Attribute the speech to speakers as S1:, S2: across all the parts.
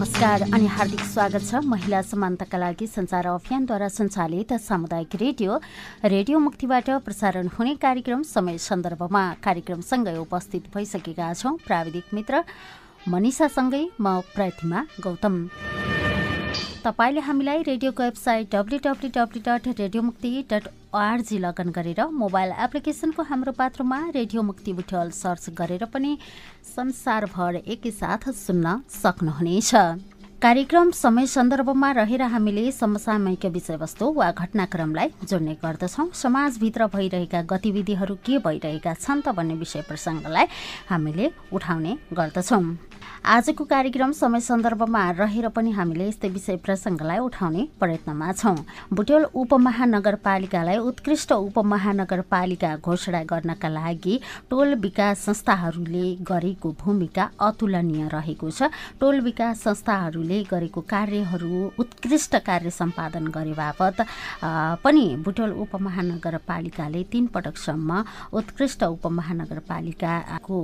S1: नमस्कार अनि हार्दिक स्वागत छ महिला समानताका लागि संचार अभियानद्वारा सञ्चालित सामुदायिक रेडियो। रेडियो मुक्तिबाट प्रसारण हुने कार्यक्रम समय सन्दर्भमा कार्यक्रमसँगै उपस्थित भइसकेका छौँ प्राविधिक मित्र मनिषासँगै म प्रतिमा गौतम। तपाईँले हामीलाई रेडियोको website W W W dot radio Mukti dot O R G login गरेर मोबाइल एप्लिकेसनको हाम्रो पात्रमा रेडियो मुक्ति बुटल सर्च गरेर पनि संसारभर एकैसाथ सुन्न सक्नुहुनेछ। कार्यक्रम समय सन्दर्भमा रहेर हामीले समसामयिक विषयवस्तु वा घटनाक्रमलाई जोड्ने गर्दछौँ। समाजभित्र भइरहेका गतिविधिहरू के भइरहेका छन् त भन्ने विषय प्रसङ्गलाई हामीले उठाउने गर्दछौँ। आजको कार्यक्रम समय सन्दर्भमा रहेर पनि हामीले यस्तै विषय प्रसङ्गलाई उठाउने प्रयत्नमा छौँ। बुटोल उपमहानगरपालिकालाई उत्कृष्ट उपमहानगरपालिका घोषणा गर्नका लागि टोल विकास संस्थाहरूले गरेको भूमिका अतुलनीय रहेको छ। टोल विकास संस्थाहरूले गरेको कार्यहरू उत्कृष्ट कार्य सम्पादन गरे बापत पनि बुटोल उपमहानगरपालिकाले तिन पटकसम्म उत्कृष्ट उपमहानगरपालिकाको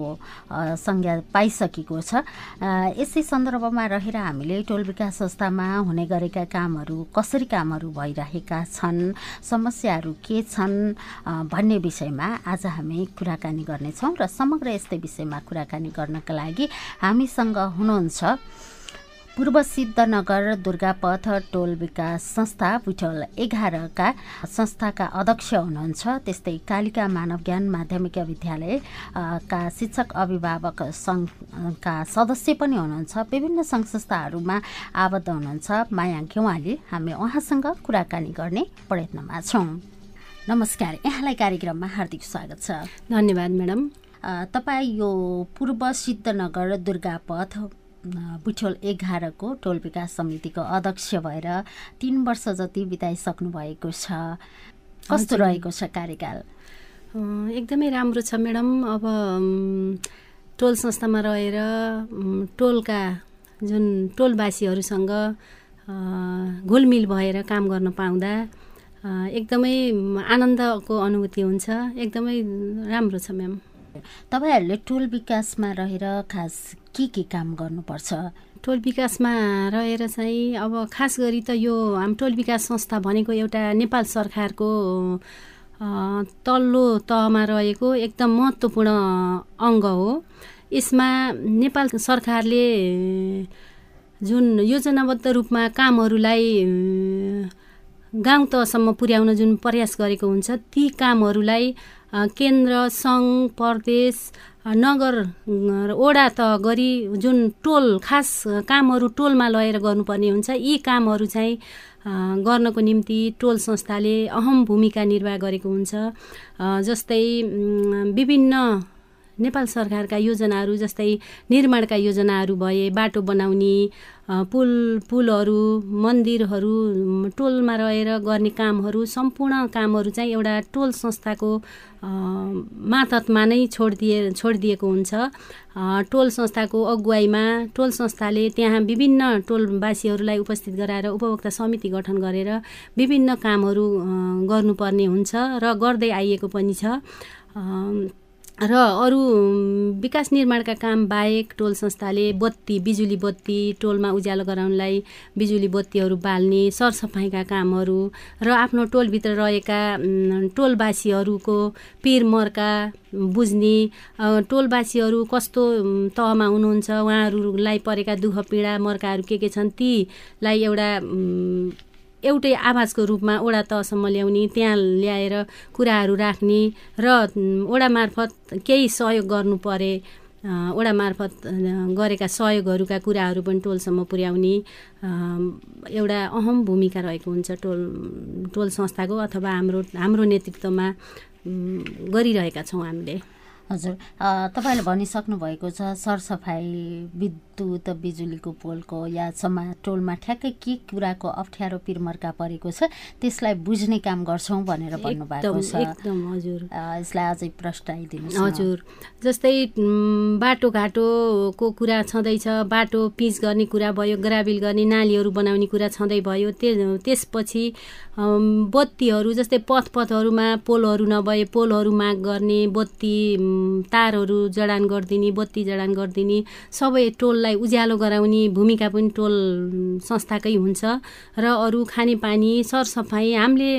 S1: संज्ञा पाइसकेको छ। यसै सन्दर्भमा रहेर हामीले टोल विकास संस्थामा हुने गरेका कामहरू कसरी कामहरू भइरहेका छन् समस्याहरू के छन् भन्ने विषयमा आज हामी कुराकानी गर्नेछौँ र समग्र यस्तै विषयमा कुराकानी गर्नका लागि हामीसँग हुनुहुन्छ पूर्व सिद्धनगर दुर्गापथ टोल विकास संस्था बुटल एघारका संस्थाका अध्यक्ष हुनुहुन्छ। त्यस्तै कालिका मानव ज्ञान माध्यमिक विद्यालयका शिक्षक अभिभावक सङ्घका सदस्य पनि हुनुहुन्छ। विभिन्न सङ्घ संस्थाहरूमा आबद्ध हुनुहुन्छ। माया घेवाली हामी उहाँसँग कुराकानी गर्ने प्रयत्नमा छौँ। नमस्कार यहाँलाई कार्यक्रममा हार्दिक स्वागत छ।
S2: धन्यवाद म्याडम।
S1: तपाईँ यो पूर्व सिद्धनगर दुर्गापथ बुठोल एघारको टोल विकास समितिको अध्यक्ष भएर तिन वर्ष जति बिताइसक्नु भएको छ। कस्तो रहेको छ कार्यकाल?
S2: एकदमै राम्रो छ म्याडम। अब टोल संस्थामा रहेर टोलका जुन टोलवासीहरूसँग घुलमिल भएर काम गर्न पाउँदा एकदमै आनन्दको अनुभूति हुन्छ। एकदमै राम्रो छ म्याम।
S1: तपाईँहरूले टोल विकासमा रहेर खास के के काम गर्नुपर्छ?
S2: टोल विकासमा रहेर चाहिँ अब खास गरी त यो हाम टोल विकास संस्था भनेको एउटा नेपाल सरकारको तल्लो तहमा रहेको एकदम महत्त्वपूर्ण अङ्ग हो। यसमा नेपाल सरकारले जुन योजनाबद्ध रूपमा कामहरूलाई गाउँ तहसम्म पुर्याउन जुन प्रयास गरेको हुन्छ ती कामहरूलाई केन्द्र सङ्घ प्रदेश नगर ओडा त गरी जुन टोल खास कामहरू टोलमा लगेर गर्नुपर्ने हुन्छ यी कामहरू चाहिँ गर्नको निम्ति टोल संस्थाले अहम भूमिका निर्वाह गरेको हुन्छ। जस्तै विभिन्न नेपाल सरकारका योजनाहरू जस्तै निर्माणका योजनाहरू भए बाटो बनाउने पुल पुलहरू मन्दिरहरू टोलमा रहेर गर्ने कामहरू सम्पूर्ण कामहरू चाहिँ एउटा टोल संस्थाको मातहतमा नै छोडिदिए छोडिदिएको हुन्छ। टोल संस्थाको अगुवाईमा टोल संस्थाले त्यहाँ विभिन्न टोलवासीहरूलाई उपस्थित गराएर उपभोक्ता समिति गठन गरेर विभिन्न कामहरू गर्नुपर्ने हुन्छ र गर्दै आइएको पनि छ। र अरू विकास निर्माणका काम बाहेक टोल संस्थाले बत्ती बिजुली बत्ती टोलमा उज्यालो गराउनलाई बिजुली बत्तीहरू बाल्ने सरसफाइका कामहरू र आफ्नो टोलभित्र रहेका टोलवासीहरूको पिर मर्का बुझ्ने टोलवासीहरू कस्तो तहमा हुनुहुन्छ उहाँहरूलाई परेका दुःख पीडा मर्काहरू के के छन् तीलाई एउटा एउटै आवाजको रूपमा ओडा तहसम्म ल्याउने त्यहाँ ल्याएर कुराहरू राख्ने र ओडा मार्फत केही सहयोग गर्नु परे ओडा मार्फत गरेका सहयोगहरूका कुराहरू पनि टोलसम्म पुर्याउने एउटा अहम भूमिका रहेको हुन्छ टोल टोल संस्थाको अथवा हाम्रो हाम्रो नेतृत्वमा गरिरहेका छौँ हामीले।
S1: हजुर। तपाईँले भनिसक्नु भएको छ सरसफाइ विद्युत बिजुलीको पोलको या समा टोलमा ठ्याक्कै के कुराको अप्ठ्यारो पिरमर्का परेको छ त्यसलाई बुझ्ने काम गर्छौँ भनेर भन्नुभएको छ।
S2: एकदम हजुर।
S1: यसलाई अझै प्रष्टाइदिनु
S2: हजुर। जस्तै बाटोघाटोको कुरा छँदैछ बाटो पिच गर्ने कुरा भयो ग्राबिल गर्ने नालीहरू बनाउने कुरा छँदै भयो त्यसपछि बत्तीहरू जस्तै पथ पथहरूमा पोलहरू नभए पोलहरू माग गर्ने बत्ती तारहरू जडान गरिदिने बत्ती जडान गरिदिने सबै टोललाई टोललाई उज्यालो गराउने भूमिका पनि टोल संस्थाकै हुन्छ र अरू खानेपानी सरसफाइ हामीले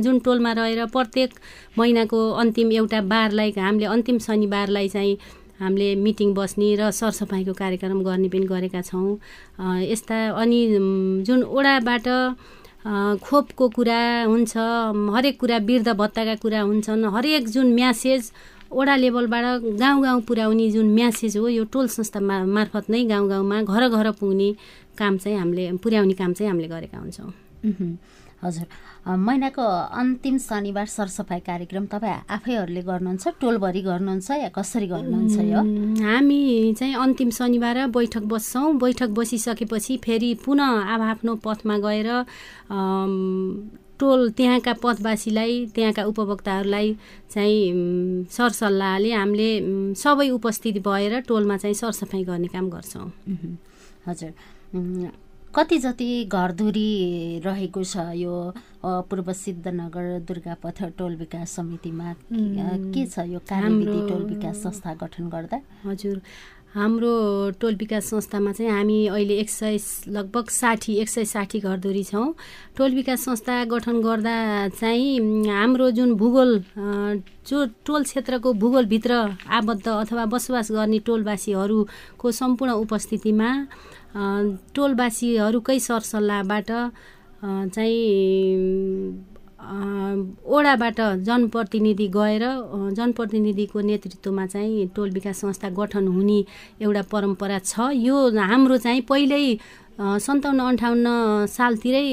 S2: जुन टोलमा रहेर प्रत्येक महिनाको अन्तिम एउटा बारलाई हामीले अन्तिम शनिबारलाई चाहिँ हामीले मिटिङ बस्ने र सरसफाइको कार्यक्रम गर्ने पनि गरेका छौँ। यस्ता अनि जुन ओडाबाट खोपको कुरा हुन्छ हरेक कुरा वृद्ध भत्ताका कुरा हुन्छन् हरेक जुन म्यासेज वडा लेभलबाट गाउँ गाउँ पुर्याउने जुन म्यासेज हो यो टोल संस्था मार्फत नै गाउँ गाउँमा घर घर पुग्ने काम चाहिँ हामीले पुर्याउने काम चाहिँ हामीले गरेका हुन्छौँ।
S1: हजुर। महिनाको अन्तिम शनिबार सरसफाइ कार्यक्रम तपाईँ आफैहरूले गर्नुहुन्छ? टोलभरि गर्नुहुन्छ या कसरी गर्नुहुन्छ यो?
S2: हामी चाहिँ अन्तिम शनिबार बैठक बस्छौँ। बैठक बसिसकेपछि फेरि पुनः अब आफ्नो पथमा गएर टोल त्यहाँका पथवासीलाई त्यहाँका उपभोक्ताहरूलाई चाहिँ सरसल्लाहले हामीले सबै उपस्थित भएर टोलमा चाहिँ सरसफाइ गर्ने काम गर्छौँ।
S1: हजुर। कति जति घरधुरी रहेको छ यो पूर्व सिद्धनगर दुर्गापथ टोल विकास समितिमा? के छ यो कार्यविधि टोल विकास संस्था गठन गर्दा?
S2: हजुर। हाम्रो टोल विकास संस्थामा चाहिँ हामी अहिले एक सय लगभग साठी एक सय साठी घरधुरी छौँ। टोल विकास संस्था गठन गर्दा चाहिँ हाम्रो जुन भूगोल जो टोल क्षेत्रको भूगोलभित्र आबद्ध अथवा बसोबास गर्ने टोलवासीहरूको सम्पूर्ण उपस्थितिमा टोलवासीहरूकै सरसल्लाहबाट चाहिँ ओडाबाट जनप्रतिनिधि गएर जनप्रतिनिधिको नेतृत्वमा चाहिँ टोल विकास संस्था गठन हुने एउटा परम्परा छ। यो हाम्रो चाहिँ पहिल्यै सन्ताउन्न अन्ठाउन्न सालतिरै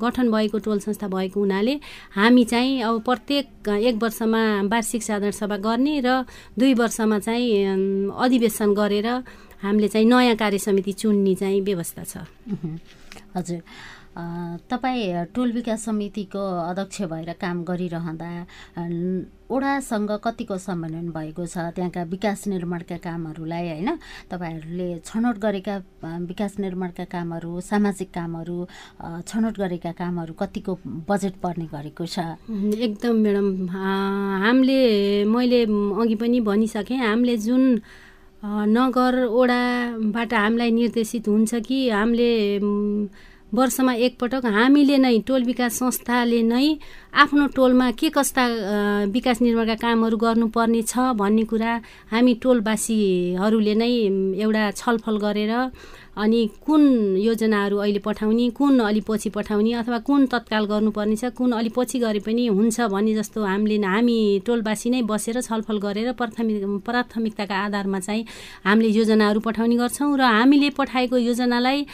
S2: गठन भएको टोल संस्था भएको हुनाले हामी चाहिँ अब प्रत्येक एक वर्षमा वार्षिक साधारण सभा गर्ने र दुई वर्षमा चाहिँ अधिवेशन गरेर हामीले चाहिँ नयाँ कार्य समिति चुन्ने चाहिँ व्यवस्था छ।
S1: हजुर। तपाईँ टोल विकास समितिको अध्यक्ष भएर काम गरिरहँदा ओडासँग कतिको समन्वयन भएको छ? त्यहाँका विकास निर्माणका कामहरूलाई होइन? तपाईँहरूले छनौट गरेका विकास निर्माणका कामहरू सामाजिक कामहरू छनौट गरेका कामहरू कतिको बजेट पर्ने गरेको छ?
S2: एकदम म्याडम हामीले मैले अघि पनि भनिसकेँ हामीले जुन नगर ओडाबाट हामीलाई निर्देशित हुन्छ कि हामीले वर्षमा एकपटक हामीले नै टोल विकास संस्थाले नै आफ्नो टोलमा के कस्ता विकास निर्माणका कामहरू गर्नुपर्ने छ भन्ने कुरा हामी टोलवासीहरूले नै एउटा छलफल गरेर अनि कुन योजनाहरू अहिले पठाउने कुन अलि पछि पठाउने अथवा कुन तत्काल गर्नुपर्ने छ कुन अलि पछि गरे पनि हुन्छ भन्ने जस्तो हामीले हामी टोलवासी नै बसेर छलफल गरेर प्राथमिक प्राथमिकताका आधारमा चाहिँ हामीले योजनाहरू पठाउने गर्छौँ र हामीले पठाएको योजनालाई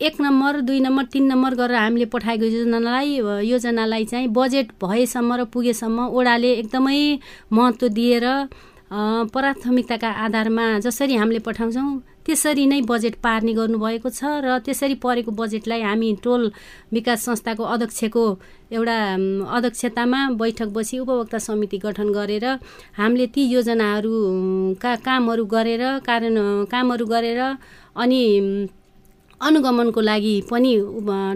S2: एक नम्बर दुई नम्बर तिन नम्बर गरेर हामीले पठाएको योजनालाई योजनालाई चाहिँ बजेट भएसम्म र पुगेसम्म ओडाले एकदमै महत्त्व दिएर प्राथमिकताका आधारमा जसरी हामीले पठाउँछौँ त्यसरी नै बजेट पार्ने गर्नुभएको छ र त्यसरी परेको बजेटलाई हामी टोल विकास संस्थाको अध्यक्षको एउटा अध्यक्षतामा बैठक बसी उपभोक्ता समिति गठन गरेर हामीले ती योजनाहरूका कामहरू गरेर कारण कामहरू गरेर अनि अनुगमनको लागि पनि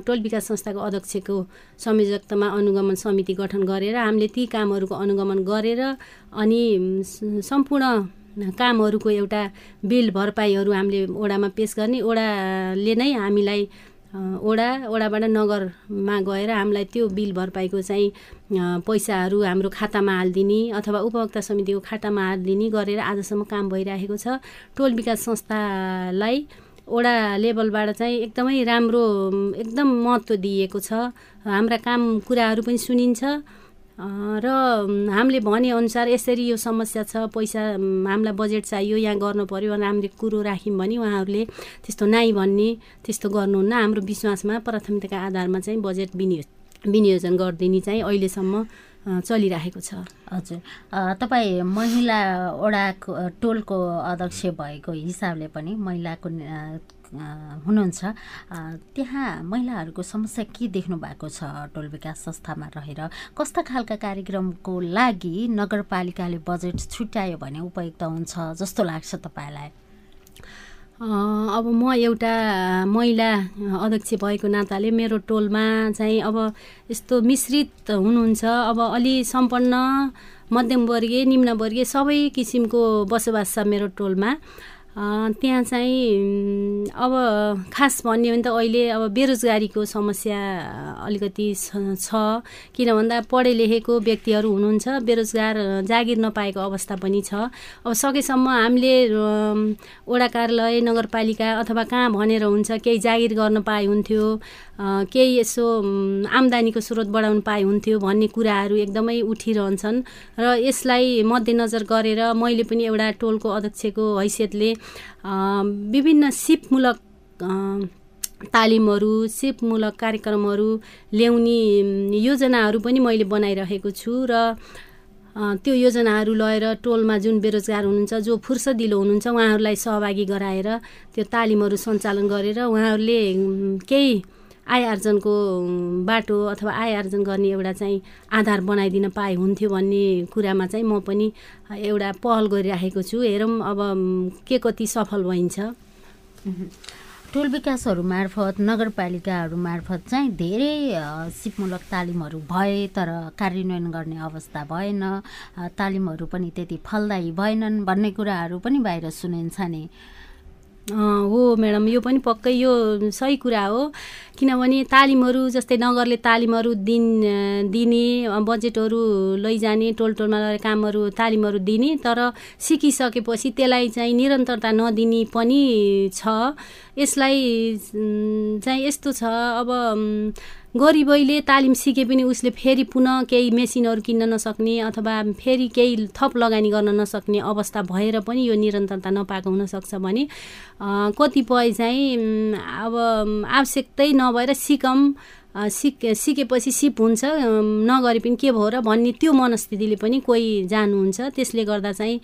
S2: टोल विकास संस्थाको अध्यक्षको संयोजकतामा अनुगमन समिति गठन गरेर हामीले ती कामहरूको अनुगमन गरेर अनि सम्पूर्ण कामहरूको एउटा बिल भरपाईहरू हामीले ओडामा पेस गर्ने। ओडाले नै हामीलाई ओडा ओडाबाट नगरमा गएर हामीलाई त्यो बिल भरपाईको चाहिँ पैसाहरू हाम्रो खातामा हालिदिने अथवा उपभोक्ता समितिको खातामा हालिदिने गरेर आजसम्म काम भइरहेको छ। टोल विकास संस्थालाई वडा लेभलबाट चाहिँ एकदमै राम्रो एकदम महत्त्व दिएको छ। हाम्रा काम कुराहरू पनि सुनिन्छ। र हामीले भनेअनुसार यसरी यो समस्या छ पैसा हामीलाई बजेट चाहियो यहाँ गर्नु पऱ्यो भने हामीले कुरो राख्यौँ भने उहाँहरूले त्यस्तो नाइ भन्ने त्यस्तो गर्नुहुन्न। हाम्रो विश्वासमा प्राथमिकताका आधारमा चाहिँ बजेट विनियो विनियोजन गरिदिने चाहिँ अहिलेसम्म चलिरहेको छ।
S1: हजुर। तपाईँ महिला ओडाको टोलको अध्यक्ष भएको हिसाबले पनि महिलाको हुनुहुन्छ। त्यहाँ महिलाहरूको समस्या के देख्नु भएको छ? टोल विकास संस्थामा रहेर कस्ता खालका कार्यक्रमको लागि नगरपालिकाले बजेट छुट्यायो भने उपयुक्त हुन्छ जस्तो लाग्छ तपाईँलाई?
S2: अब म एउटा महिला अध्यक्ष भएको नाताले मेरो टोलमा चाहिँ अब यस्तो मिश्रित हुनुहुन्छ। अब अलि सम्पन्न मध्यमवर्गीय निम्नवर्गीय सबै किसिमको बसोबास छ मेरो टोलमा। त्यहाँ चाहिँ अब खास भन्यो भने त अहिले अब बेरोजगारीको समस्या अलिकति छ किन भन्दा पढे लेखेको व्यक्तिहरू हुनुहुन्छ बेरोजगार जागिर नपाएको अवस्था पनि छ। अब सकेसम्म हामीले वडा कार्यालय नगरपालिका अथवा कहाँ भनेर हुन्छ केही जागिर गर्न पाए हुन्थ्यो केही यसो आम्दानीको स्रोत बढाउनु पाए हुन्थ्यो भन्ने कुराहरू एकदमै उठिरहन्छन्। र यसलाई मध्यनजर गरेर मैले पनि एउटा टोलको अध्यक्षको हैसियतले विभिन्न सिपमूलक तालिमहरू सिपमूलक कार्यक्रमहरू ल्याउने योजनाहरू पनि मैले बनाइरहेको छु र त्यो योजनाहरू लगेर टोलमा जुन बेरोजगार हुनुहुन्छ जो फुर्सदिलो हुनुहुन्छ उहाँहरूलाई सहभागी गराएर त्यो तालिमहरू सञ्चालन गरेर उहाँहरूले केही आय आर्जनको बाटो अथवा आय आर्जन गर्ने एउटा चाहिँ आधार बनाइदिन पाए हुन्थ्यो भन्ने कुरामा चाहिँ म पनि एउटा पहल गरिराखेको छु। हेरौँ अब के कति सफल भइन्छ।
S1: टोल विकासहरू मार्फत नगरपालिकाहरू मार्फत चाहिँ धेरै सिपमूलक तालिमहरू भए तर कार्यान्वयन गर्ने अवस्था भएन। तालिमहरू पनि त्यति फलदायी भएनन् भन्ने कुराहरू पनि बाहिर सुनिन्छ नि।
S2: हो म्याडम यो पनि पक्कै यो सही कुरा हो। किनभने तालिमहरू जस्तै नगरले तालिमहरू दिन दिने बजेटहरू लैजाने टोल टोलमा लगेर कामहरू तालिमहरू दिने तर सिकिसकेपछि त्यसलाई चाहिँ निरन्तरता नदिने पनि छ। यसलाई चाहिँ यस्तो छ अब गरिबैले तालिम सिके पनि उसले फेरि पुनः केही मेसिनहरू किन्न नसक्ने अथवा फेरि केही थप लगानी गर्न नसक्ने अवस्था भएर पनि यो निरन्तरता नपाएको हुनसक्छ भने कतिपय चाहिँ अब आवश्यकतै नभएर सिकम सिक सिकेपछि सिप हुन्छ नगरे पनि के भयो र भन्ने त्यो मनस्थितिले पनि कोही जानुहुन्छ। त्यसले गर्दा चाहिँ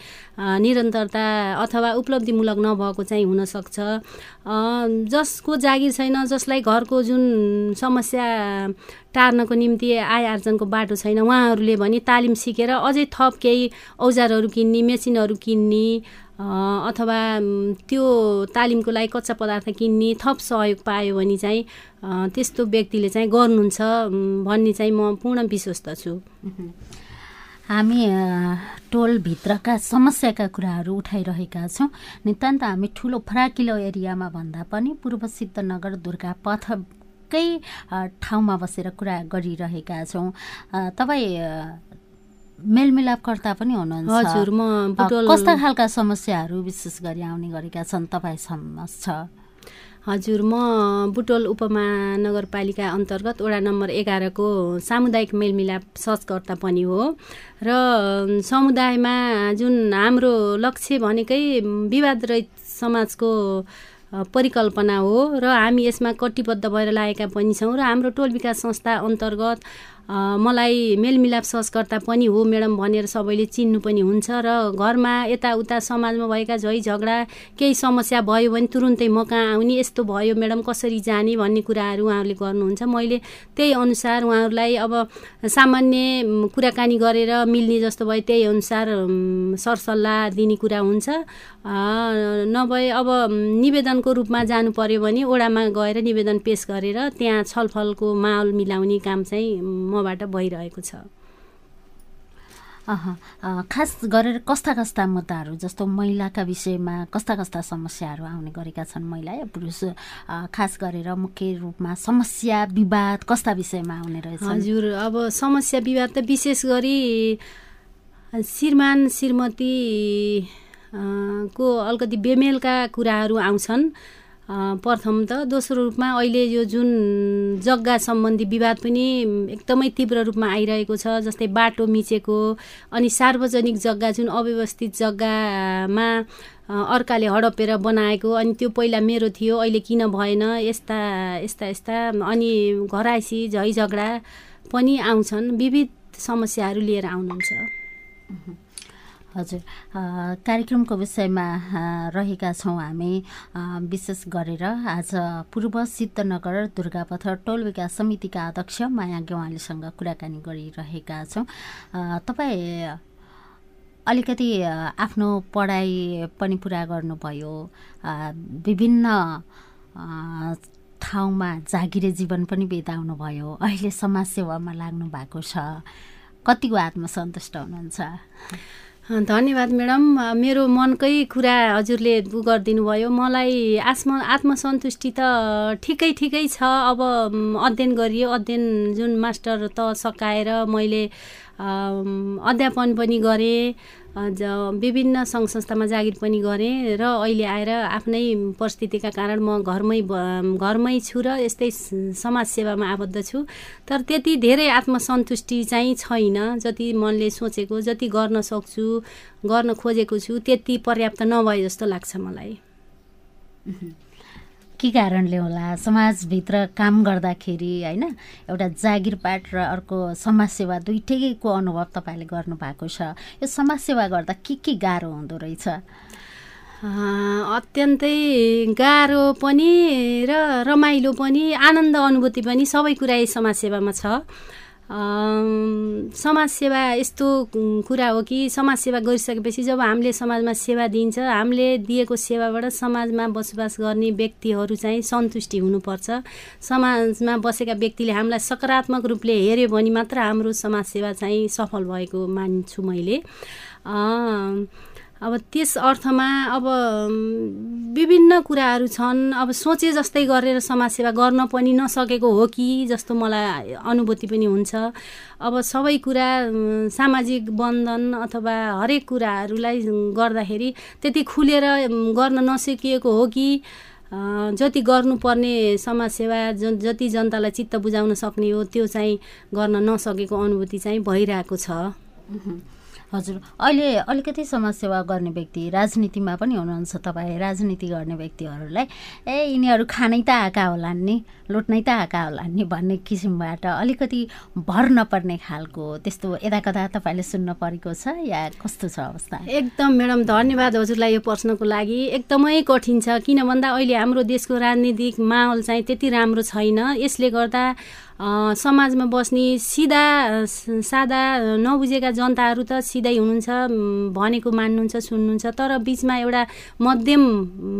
S2: निरन्तरता अथवा उपलब्धिमूलक नभएको चाहिँ हुनसक्छ। जसको जागिर छैन जसलाई घरको जुन समस्या टार्नको निम्ति आय आर्जनको बाटो छैन। उहाँहरूले भने तालिम सिकेर अझै थप केही औजारहरू किन्ने मेसिनहरू किन्ने अथवा त्यो तालिमको लागि कच्चा पदार्थ किन्ने थप सहयोग पायो भने चाहिँ त्यस्तो व्यक्तिले चाहिँ गर्नुहुन्छ भन्ने चाहिँ म पूर्ण विश्वस्त छु।
S1: हामी टोलभित्रका समस्याका कुराहरू उठाइरहेका छौँ। नितान्त हामी ठुलो फराकिलो एरियामा भन्दा पनि पूर्व सिद्धनगर दुर्गा पथकै ठाउँमा बसेर कुरा गरिरहेका छौँ। तपाईँ मेलमिलापकर्ता पनि हुनुहुन्छ।
S2: हजुर म
S1: कस्ता खालका समस्याहरू विशेष गरी आउने गरेका छन् तपाईँसम्म छ
S2: हजुर म बुटोल उपमहानगरपालिका अन्तर्गत वडा नम्बर एघारको सामुदायिक मेलमिलाप सहजकर्ता पनि हो। र समुदायमा जुन हाम्रो लक्ष्य भनेकै विवाद रहित समाजको परिकल्पना हो र हामी यसमा कटिबद्ध भएर लागेका पनि छौँ र हाम्रो टोल विकास संस्था अन्तर्गत मलाई मेलमिलाप सहजकर्ता पनि हो म्याडम भनेर सबैले चिन्नु पनि हुन्छ र घरमा यताउता समाजमा भएका झै झगडा केही समस्या भयो भने तुरुन्तै म कहाँ आउने। यस्तो भयो म्याडम कसरी जाने भन्ने कुराहरू उहाँहरूले गर्नुहुन्छ। मैले त्यही अनुसार उहाँहरूलाई अब सामान्य कुराकानी गरेर मिल्ने जस्तो भयो त्यही अनुसार सरसल्लाह दिने कुरा हुन्छ। नभए अब निवेदनको रूपमा जानु पर्यो भने ओडामा गएर निवेदन पेस गरेर त्यहाँ छलफलको माहौल मिलाउने काम चाहिँ म मबाट भइरहेको छ।
S1: खास गरेर कस्ता कस्ता मुद्दाहरू जस्तो महिलाका विषयमा कस्ता कस्ता समस्याहरू आउने गरेका छन् महिला या पुरुष? खास गरेर मुख्य रूपमा समस्या विवाद कस्ता विषयमा आउने रहेछ
S2: हजुर अब समस्या विवाद त विशेष गरी श्रीमान श्रीमती को अलिकति बेमेलका कुराहरू आउँछन्। प्रथम त दोस्रो रूपमा अहिले यो जुन जग्गा सम्बन्धी विवाद पनि एकदमै तीव्र रूपमा आइरहेको छ जस्तै बाटो मिचेको अनि सार्वजनिक जग्गा जुन अव्यवस्थित जग्गामा अर्काले हडपेर बनाएको अनि त्यो पहिला मेरो थियो अहिले किन भएन यस्ता यस्ता यस्ता अनि घराइसी झै झगडा पनि आउँछन् विविध समस्याहरू लिएर आउनुहुन्छ।
S1: हजुर। कार्यक्रमको विषयमा रहेका छौँ हामी। विशेष गरेर आज पूर्व सिद्धनगर दुर्गापथ टोल विकास समितिका अध्यक्ष माया गेवालीसँग कुराकानी गरिरहेका छौँ। तपाईँ अलिकति आफ्नो पढाइ पनि पुरा गर्नुभयो। विभिन्न ठाउँमा जागिरे जीवन पनि बिताउनु भयो अहिले समाजसेवामा लाग्नु भएको छ। कतिको आत्मसन्तुष्ट हुनुहुन्छ?
S2: धन्यवाद म्याडम। मेरो मनकै कुरा हजुरले गरिदिनु भयो मलाई आत्म आत्मसन्तुष्टि त ठिकै ठिकै छ। अब अध्ययन गरियो। अध्ययन जुन मास्टर त सकाएर मैले अध्यापन पनि गरेँ। विभिन्न सङ्घ संस्थामा जागिर पनि गरेँ र अहिले आएर आफ्नै परिस्थितिका कारण म घरमै घरमै छु र यस्तै समाजसेवामा आबद्ध छु। तर त्यति धेरै आत्मसन्तुष्टि चाहिँ छैन जति मनले सोचेको जति गर्न सक्छु गर्न खोजेको छु त्यति पर्याप्त नभए जस्तो लाग्छ मलाई।
S1: के कारणले होला? समाजभित्र काम गर्दाखेरि होइन एउटा जागिरपाट र अर्को समाजसेवा दुइटैको अनुभव तपाईँले गर्नुभएको छ। यो समाजसेवा गर्दा के के गाह्रो हुँदो रहेछ?
S2: अत्यन्तै गाह्रो पनि र रमाइलो पनि आनन्द अनुभूति पनि सबै कुरा समाजसेवामा छ। समाजसेवा यस्तो कुरा हो कि समाजसेवा गरिसकेपछि जब हामीले समाजमा सेवा दिन्छ हामीले दिएको सेवाबाट समाजमा बसोबास गर्ने व्यक्तिहरू चाहिँ सन्तुष्टि हुनुपर्छ। समाजमा बसेका व्यक्तिले हामीलाई सकारात्मक रूपले हेऱ्यो भने मात्र हाम्रो समाजसेवा चाहिँ सफल भएको मान्छु मैले। अब त्यस अर्थमा अब विभिन्न कुराहरू छन्। अब सोचे जस्तै गरेर समाजसेवा गर्न पनि नसकेको हो कि जस्तो मलाई अनुभूति पनि हुन्छ। अब सबै कुरा सामाजिक बन्धन अथवा हरेक कुराहरूलाई गर्दाखेरि त्यति खुलेर गर्न नसकिएको हो कि जति गर्नुपर्ने समाजसेवा ज जति जनतालाई चित्त बुझाउन सक्ने हो त्यो चाहिँ गर्न नसकेको अनुभूति चाहिँ भइरहेको छ।
S1: हजुर अहिले अलिकति समाजसेवा गर्ने व्यक्ति राजनीतिमा पनि हुनुहुन्छ तपाईँ राजनीति गर्ने व्यक्तिहरूलाई ए यिनीहरू खानै त आएका होलान् नि लुट्नै त आएका होलान् नि भन्ने किसिमबाट अलिकति भर नपर्ने खालको त्यस्तो यता कता तपाईँले सुन्न परेको छ या कस्तो छ अवस्था?
S2: एकदम म्याडम धन्यवाद हजुरलाई यो प्रश्नको लागि। एकदमै कठिन छ किन भन्दा अहिले हाम्रो देशको राजनीतिक माहौल चाहिँ त्यति राम्रो छैन। यसले गर्दा समाजमा बस्ने सिधा सादा नबुझेका जनताहरू त सिधै हुनुहुन्छ भनेको मान्नुहुन्छ सुन्नुहुन्छ तर बिचमा एउटा मध्यम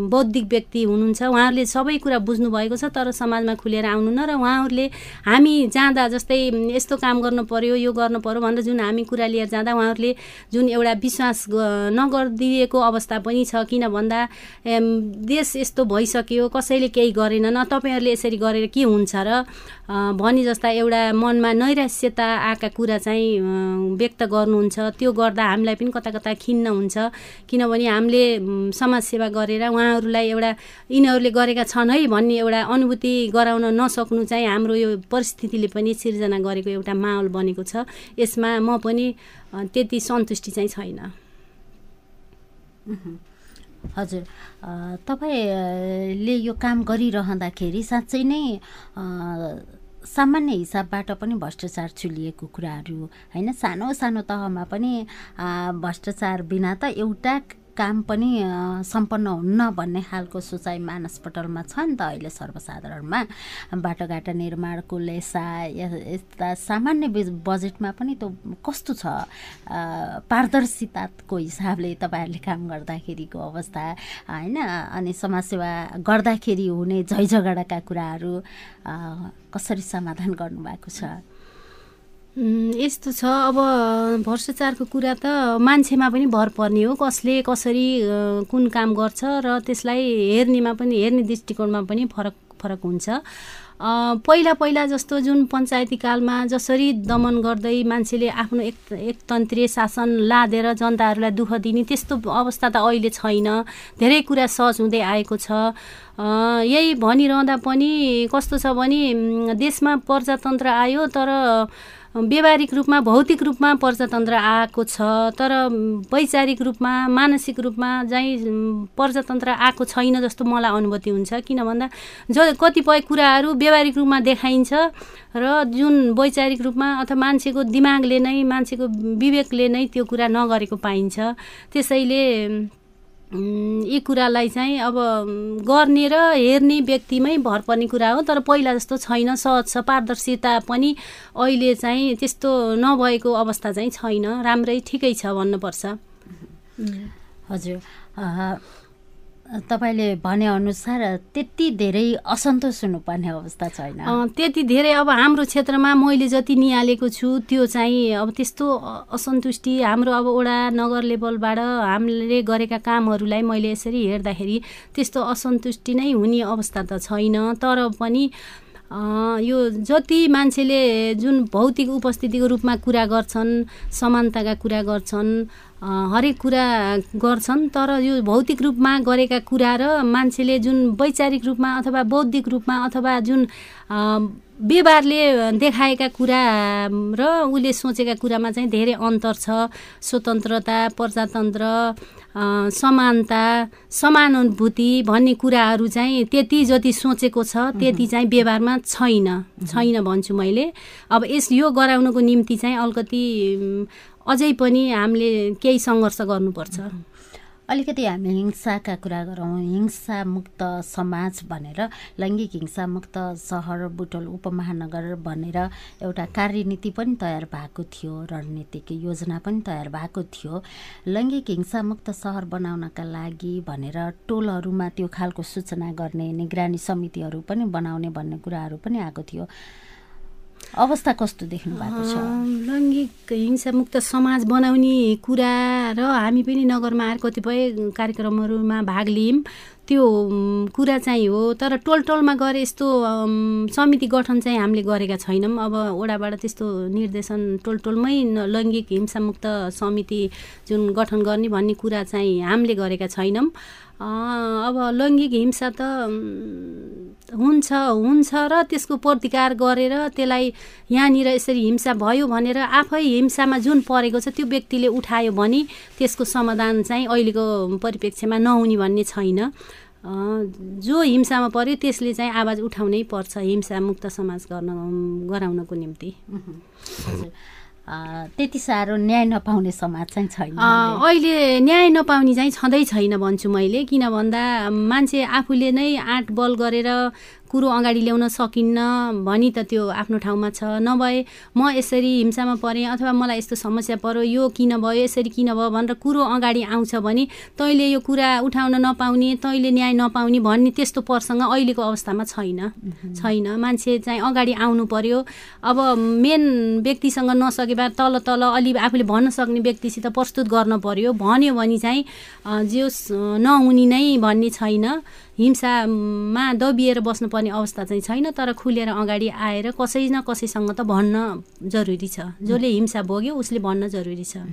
S2: बौद्धिक व्यक्ति हुनुहुन्छ। उहाँहरूले सबै कुरा बुझ्नुभएको छ तर समाजमा खुलेर आउनु न र उहाँहरूले हामी जाँदा जस्तै यस्तो काम गर्नु पर्यो यो गर्नु पर्यो भनेर जुन हामी कुरा लिएर जाँदा उहाँहरूले जुन एउटा विश्वास नगरिदिएको अवस्था पनि छ। किन भन्दा देश यस्तो भइसक्यो कसैले केही गरेन न तपाईँहरूले यसरी गरेर के हुन्छ र भनी जस्ता एउटा मनमा नैराश्यता आएका कुरा चाहिँ व्यक्त गर्नुहुन्छ। त्यो गर्दा हामीलाई पनि कता कता खिन्न हुन्छ। किनभने हामीले समाजसेवा गरेर उहाँहरूलाई एउटा यिनीहरूले गरेका छन् है भन्ने एउटा अनुभूति गराउन नसक्नु चाहिँ हाम्रो यो परिस्थितिले पनि सिर्जना गरेको एउटा माहौल बनेको छ। यसमा म पनि त्यति सन्तुष्टि चाहिँ छैन।
S1: हजुर। तपाईँले यो काम गरिरहँदाखेरि साँच्चै नै सामान्य हिसाबबाट पनि भ्रष्टाचार चुलिएको कुराहरू होइन? सानो सानो तहमा पनि भ्रष्टाचार बिना त एउटा काम पनि सम्पन्न हुन्न भन्ने खालको सोचाइ मानसपटलमा छ नि त अहिले सर्वसाधारणमा। बाटोघाटो निर्माणको लेसा यस्ता सामान्य बजेटमा पनि त्यो कस्तो छ? पारदर्शिताको हिसाबले तपाईँहरूले काम गर्दाखेरिको अवस्था होइन? अनि समाजसेवा गर्दाखेरि हुने झैझगडाका कुराहरू कसरी समाधान गर्नुभएको छ?
S2: यस्तो छ। अब भ्रष्टाचारको कुरा त मान्छेमा पनि भर पर्ने हो। कसले कसरी कुन काम गर्छ र त्यसलाई हेर्नेमा पनि हेर्ने दृष्टिकोणमा पनि फरक फरक हुन्छ। पहिला पहिला जस्तो जुन पञ्चायती कालमा जसरी दमन गर्दै मान्छेले आफ्नो एक एकतन्त्रीय शासन लादेर जनताहरूलाई दुःख दिने त्यस्तो अवस्था त अहिले छैन। धेरै कुरा सहज हुँदै आएको छ। यही भनिरहँदा पनि कस्तो छ भने देशमा प्रजातन्त्र आयो तर व्यवहारिक रूपमा भौतिक रूपमा प्रजातन्त्र आएको छ तर वैचारिक रूपमा मानसिक रूपमा चाहिँ प्रजातन्त्र आएको छैन जस्तो मलाई अनुभूति हुन्छ। किन भन्दा ज कतिपय कुराहरू व्यवहारिक रूपमा देखाइन्छ र जुन वैचारिक रूपमा अथवा मान्छेको दिमागले नै मान्छेको विवेकले नै त्यो कुरा नगरेको पाइन्छ। त्यसैले यी कुरालाई चाहिँ अब गर्ने र हेर्ने व्यक्तिमै भर पर्ने कुरा हो तर पहिला जस्तो छैन सहज छ पारदर्शिता पनि अहिले चाहिँ त्यस्तो नभएको अवस्था चाहिँ छैन। राम्रै ठिकै छ भन्नुपर्छ।
S1: हजुर। तपाईँले भनेअनुसार त्यति धेरै असन्तोष हुनुपर्ने अवस्था छैन।
S2: त्यति धेरै अब हाम्रो क्षेत्रमा मैले जति निहालेको छु त्यो चाहिँ अब त्यस्तो असन्तुष्टि हाम्रो अब वडा नगर लेभलबाट हामीले गरेका कामहरूलाई मैले यसरी हेर्दाखेरि त्यस्तो असन्तुष्टि नै हुने अवस्था त छैन। तर पनि यो जति मान्छेले जुन भौतिक उपस्थितिको रूपमा कुरा गर्छन् समानताका कुरा गर्छन् हरेक कुरा गर्छन् तर यो भौतिक रूपमा गरेका कुरा र मान्छेले जुन वैचारिक रूपमा अथवा बौद्धिक रूपमा अथवा जुन व्यवहारले देखाएका कुरा र उसले सोचेका कुरामा चाहिँ धेरै अन्तर छ। स्वतन्त्रता प्रजातन्त्र समानता समानुभूति भन्ने कुराहरू चाहिँ त्यति जति सोचेको छ त्यति चाहिँ व्यवहारमा छैन। छैन भन्छु मैले। अब यस यो गराउनको निम्ति चाहिँ अलिकति अझै पनि हामीले केही सङ्घर्ष गर्नुपर्छ।
S1: अलिकति हामी हिंसाका कुरा गरौँ। हिंसा मुक्त समाज भनेर लैङ्गिक हिंसा मुक्त सहर बुटोल उपमहानगर भनेर एउटा कार्यनीति पनि तयार भएको थियो रणनीतिक योजना पनि तयार भएको थियो। लैङ्गिक हिंसा मुक्त सहर बनाउनका लागि भनेर टोलहरूमा त्यो खालको सूचना गर्ने निगरानी समितिहरू पनि बनाउने भन्ने कुराहरू पनि आएको थियो। अवस्था कस्तो देख्नु भएको छ
S2: लैङ्गिक हिंसामुक्त समाज बनाउने कुरा र हामी पनि नगरमा आएर कतिपय कार्यक्रमहरूमा भाग लियौँ त्यो कुरा चाहिँ हो। तर टोल टोलमा गएर यस्तो समिति गठन चाहिँ हामीले गरेका छैनौँ। अब वडाबाट त्यस्तो निर्देशन टोल टोलमै लैङ्गिक हिंसामुक्त समिति जुन गठन गर्ने भन्ने कुरा चाहिँ हामीले गरेका छैनौँ। अब लैङ्गिक हिंसा त हुन्छ हुन्छ र त्यसको प्रतिकार गरेर त्यसलाई यहाँनिर यसरी हिंसा भयो भनेर आफै हिंसामा जुन परेको छ त्यो व्यक्तिले उठायो भने त्यसको समाधान चाहिँ अहिलेको परिप्रेक्ष्यमा नहुने भन्ने छैन। जो हिंसामा पर्यो त्यसले चाहिँ आवाज उठाउनै पर्छ हिंसा मुक्त समाज गर्न गराउनको निम्ति।
S1: त्यति साह्रो न्याय नपाउने समाज चाहिँ छैन
S2: अहिले न्याय नपाउने चाहिँ छँदै छैन भन्छु मैले किन भन्दा मान्छे आफूले नै आँट बल गरेर कुरो अगाडि ल्याउन सकिन्न भनी त त्यो आफ्नो ठाउँमा छ। नभए म यसरी हिंसामा परेँ अथवा मलाई यस्तो समस्या पऱ्यो यो किन भयो यसरी किन भयो भनेर कुरो अगाडि आउँछ भने तैँले यो कुरा उठाउन नपाउने तैँले न्याय नपाउने भन्ने त्यस्तो प्रसङ्ग अहिलेको अवस्थामा छैन। छैन। मान्छे चाहिँ अगाडि आउनु पर्यो। अब मेन व्यक्तिसँग नसके भए तल तल अलि आफूले भन्न सक्ने व्यक्तिसित प्रस्तुत गर्न पर्यो। भन्यो भने चाहिँ जे नहुने नै भन्ने छैन। हिंसामा दबिएर बस्नुपर्ने अवस्था चाहिँ छैन तर खुलेर अगाडि आएर कसै न कसैसँग त भन्न जरुरी छ। जसले हिंसा भोग्यो उसले भन्न जरुरी छ।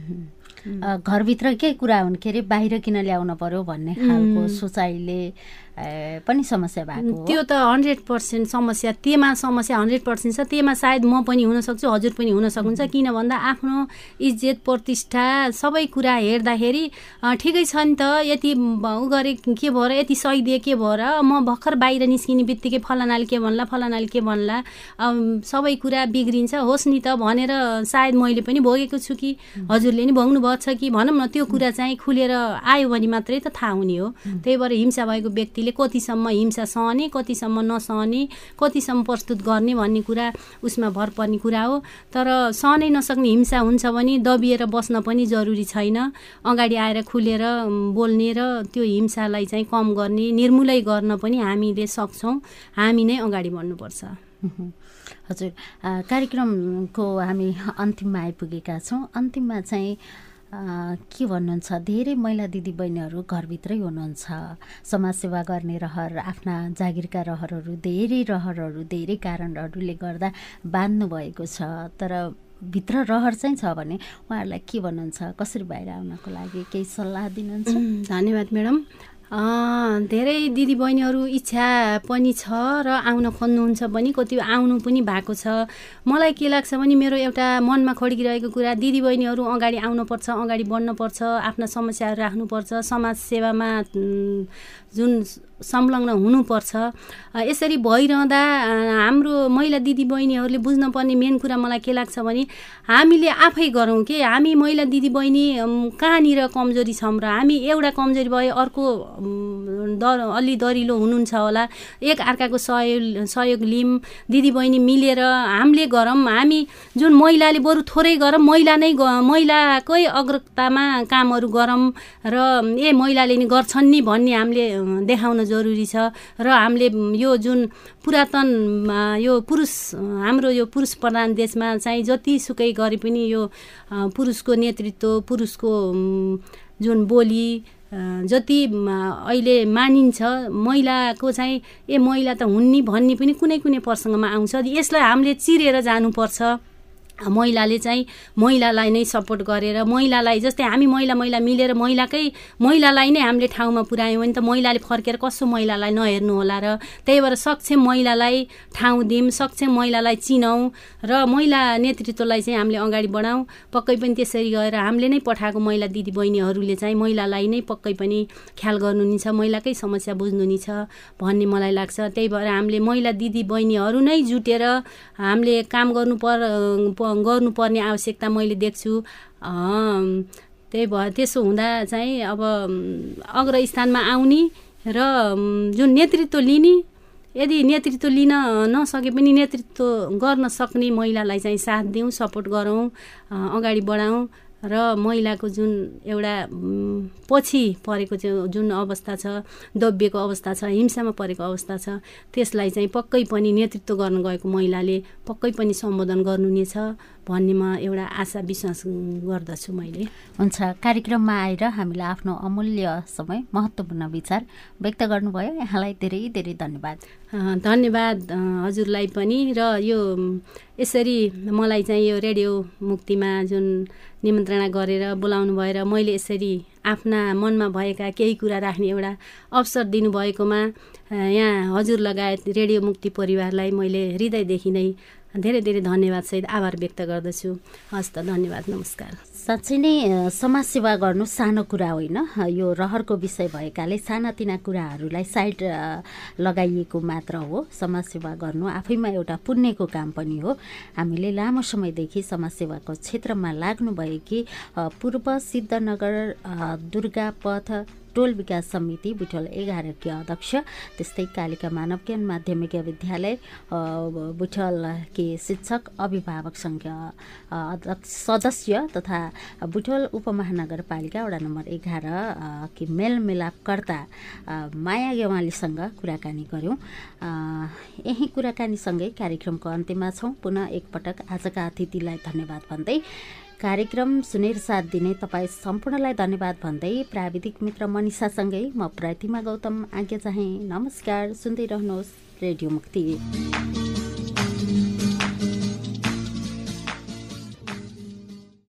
S1: घरभित्रकै कुरा हुन्? के अरे बाहिर किन ल्याउन पर्यो भन्ने खालको सोचाइले पनि समस्या भएको
S2: त्यो त हन्ड्रेड पर्सेन्ट समस्या त्यहीमा समस्या हन्ड्रेड पर्सेन्ट छ। त्यहीमा सायद म पनि हुनसक्छु हजुर पनि हुन सक्नुहुन्छ। किन भन्दा आफ्नो इज्जत प्रतिष्ठा सबै कुरा हेर्दाखेरि ठिकै छ नि त। यति उ गरे के भएर यति सहिदिए के भएर? म भर्खर बाहिर निस्किने बित्तिकै फलानाले के भन्ला फलानाले के भन्ला? सबै कुरा बिग्रिन्छ। होस् नि त भनेर सायद मैले पनि भोगेको छु कि हजुरले नि भोग्नु भएको छ कि? भनौँ न त्यो कुरा चाहिँ खुलेर आयो भने मात्रै त थाहा हुने हो। त्यही भएर हिंसा भएको व्यक्तिले व्यक्तिले कतिसम्म हिंसा सहने कतिसम्म नसहने कतिसम्म प्रस्तुत गर्ने भन्ने कुरा उसमा भर पर्ने कुरा हो। तर सहनै नसक्ने हिंसा हुन्छ भने दबिएर बस्न पनि जरुरी छैन। अगाडि आएर खुलेर बोल्ने र त्यो हिंसालाई चाहिँ कम गर्ने निर्मूलै गर्न पनि हामीले सक्छौँ। हामी नै अगाडि बढ्नुपर्छ।
S1: हजुर। कार्यक्रमको हामी अन्तिममा आइपुगेका छौँ। अन्तिममा चाहिँ के भन्नुहुन्छ? धेरै महिला दिदीबहिनीहरू घरभित्रै हुनुहुन्छ। समाजसेवा गर्ने रहर आफ्ना जागिरका रहरहरू धेरै रहरहरू धेरै कारणहरूले गर्दा बाँध्नु भएको छ। तर भित्र रहर चाहिँ छ भने उहाँहरूलाई के भन्नुहुन्छ? कसरी बाहिर आउनको लागि केही सल्लाह दिनुहुन्छ?
S2: धन्यवाद म्याडम। धेरै दिदीबहिनीहरू इच्छा पनि छ र आउन खोज्नुहुन्छ पनि। कति आउनु पनि भएको छ। मलाई के लाग्छ भने मेरो एउटा मनमा खड्किरहेको कुरा दिदीबहिनीहरू अगाडि आउनुपर्छ अगाडि बढ्नुपर्छ आफ्ना समस्याहरू राख्नुपर्छ। समाज सेवामा जुन संलग्न हुनुपर्छ। यसरी भइरहँदा हाम्रो महिला दिदीबहिनीहरूले बुझ्नुपर्ने मेन कुरा मलाई के लाग्छ भने हामीले आफै गरौँ के? हामी महिला दिदीबहिनी कहाँनिर कमजोरी छौँ र हामी एउटा कमजोरी भए अर्को द अलि दरिलो हुनुहुन्छ होला। एक अर्काको सहयोग सहयोग लिउँ दिदीबहिनी मिलेर हामीले गरौँ। हामी जुन महिलाले बरु थोरै गरौँ महिला नै महिलाकै अग्रतामा कामहरू गरौँ र ए महिलाले नि गर्छन् नि भन्ने हामीले देखाउन जरुरी छ र हामीले यो जुन पुरातन यो पुरुष हाम्रो यो पुरुष प्रधान देशमा चाहिँ जतिसुकै गरे पनि यो पुरुषको नेतृत्व पुरुषको जुन बोली जति अहिले मानिन्छ महिलाको चाहिँ ए महिला त हुन् नि भन्ने पनि कुनै कुनै प्रसङ्गमा आउँछ। यसलाई हामीले चिरेर जानुपर्छ। महिलाले चाहिँ महिलालाई नै सपोर्ट गरेर महिलालाई जस्तै हामी महिला महिला मिलेर महिलाकै महिलालाई नै हामीले ठाउँमा पुऱ्यायौँ भने त महिलाले फर्केर कसो महिलालाई नहेर्नु होला र त्यही भएर सक्षम महिलालाई ठाउँ दिउँ सक्षम महिलालाई चिनौँ र महिला नेतृत्वलाई चाहिँ हामीले अगाडि बढाउँ। पक्कै पनि त्यसरी गएर हामीले नै पठाएको महिला दिदी बहिनीहरूले चाहिँ महिलालाई नै पक्कै पनि ख्याल गर्नु नि छ महिलाकै समस्या बुझ्नु नि छ भन्ने मलाई लाग्छ। त्यही भएर हामीले महिला दिदी बहिनीहरू नै जुटेर हामीले काम गर्नु पर गर्नुपर्ने आवश्यकता मैले देख्छु। त्यही भयो त्यसो हुँदा चाहिँ अब अग्रस्थानमा आउने र जुन नेतृत्व लिने यदि नेतृत्व लिन नसके पनि नेतृत्व गर्न सक्ने महिलालाई चाहिँ साथ दिउँ सपोर्ट गरौँ अगाडि बढाउँ। र महिलाको जुन एउटा पछि परेको जुन अवस्था छ दबिएको अवस्था छ हिंसामा परेको अवस्था छ त्यसलाई चाहिँ पक्कै पनि नेतृत्व गर्न गएको महिलाले पक्कै पनि सम्बोधन गर्नु नै छ भन्नेमा एउटा आशा विश्वास गर्दछु मैले।
S1: हुन्छ कार्यक्रममा आएर हामीलाई आफ्नो अमूल्य समय महत्त्वपूर्ण विचार व्यक्त गर्नुभयो। यहाँलाई धेरै धेरै धन्यवाद।
S2: धन्यवाद हजुरलाई पनि र यो यसरी मलाई चाहिँ यो रेडियो मुक्तिमा जुन निमन्त्रणा गरेर बोलाउनु भएर मैले यसरी आफ्ना मनमा भएका केही कुरा राख्ने एउटा अवसर दिनुभएकोमा यहाँ हजुर लगायत रेडियो मुक्ति परिवारलाई मैले हृदयदेखि नै धेरै धेरै धन्यवादसहित आभार व्यक्त गर्दछु। हस् त धन्यवाद नमस्कार।
S1: साँच्चै नै समाजसेवा गर्नु सानो कुरा होइन। यो रहरको विषय भएकाले सानातिना कुराहरूलाई साइड लगाइएको मात्र हो। समाजसेवा गर्नु आफैमा एउटा पुण्यको काम पनि हो। हामीले लामो समयदेखि समाजसेवाको क्षेत्रमा लाग्नुभएकी पूर्व सिद्धनगर दुर्गा पथ टोल विकास समिति बुटोल एघारकी अध्यक्ष त्यस्तै कालिका मानव ज्ञान माध्यमिक विद्यालय बुटोलकी शिक्षक अभिभावक सङ्घ सदस्य तथा बुटोल उपमहानगरपालिका वडा नम्बर एघार कि मेलमिलापकर्ता माया गेवालीसँग कुराकानी गऱ्यौँ यही कुराकानीसँगै कार्यक्रमको अन्त्यमा छौँ। पुनः एकपटक आजका अतिथिलाई धन्यवाद भन्दै कार्यक्रम सुनेर साथ दिने तपाईँ सम्पूर्णलाई धन्यवाद भन्दै प्राविधिक मित्र मनिषासँगै म प्रतिमा गौतम आज्ञा चाहे। नमस्कार सुन्दै रहनुहोस् रेडियो मुक्ति।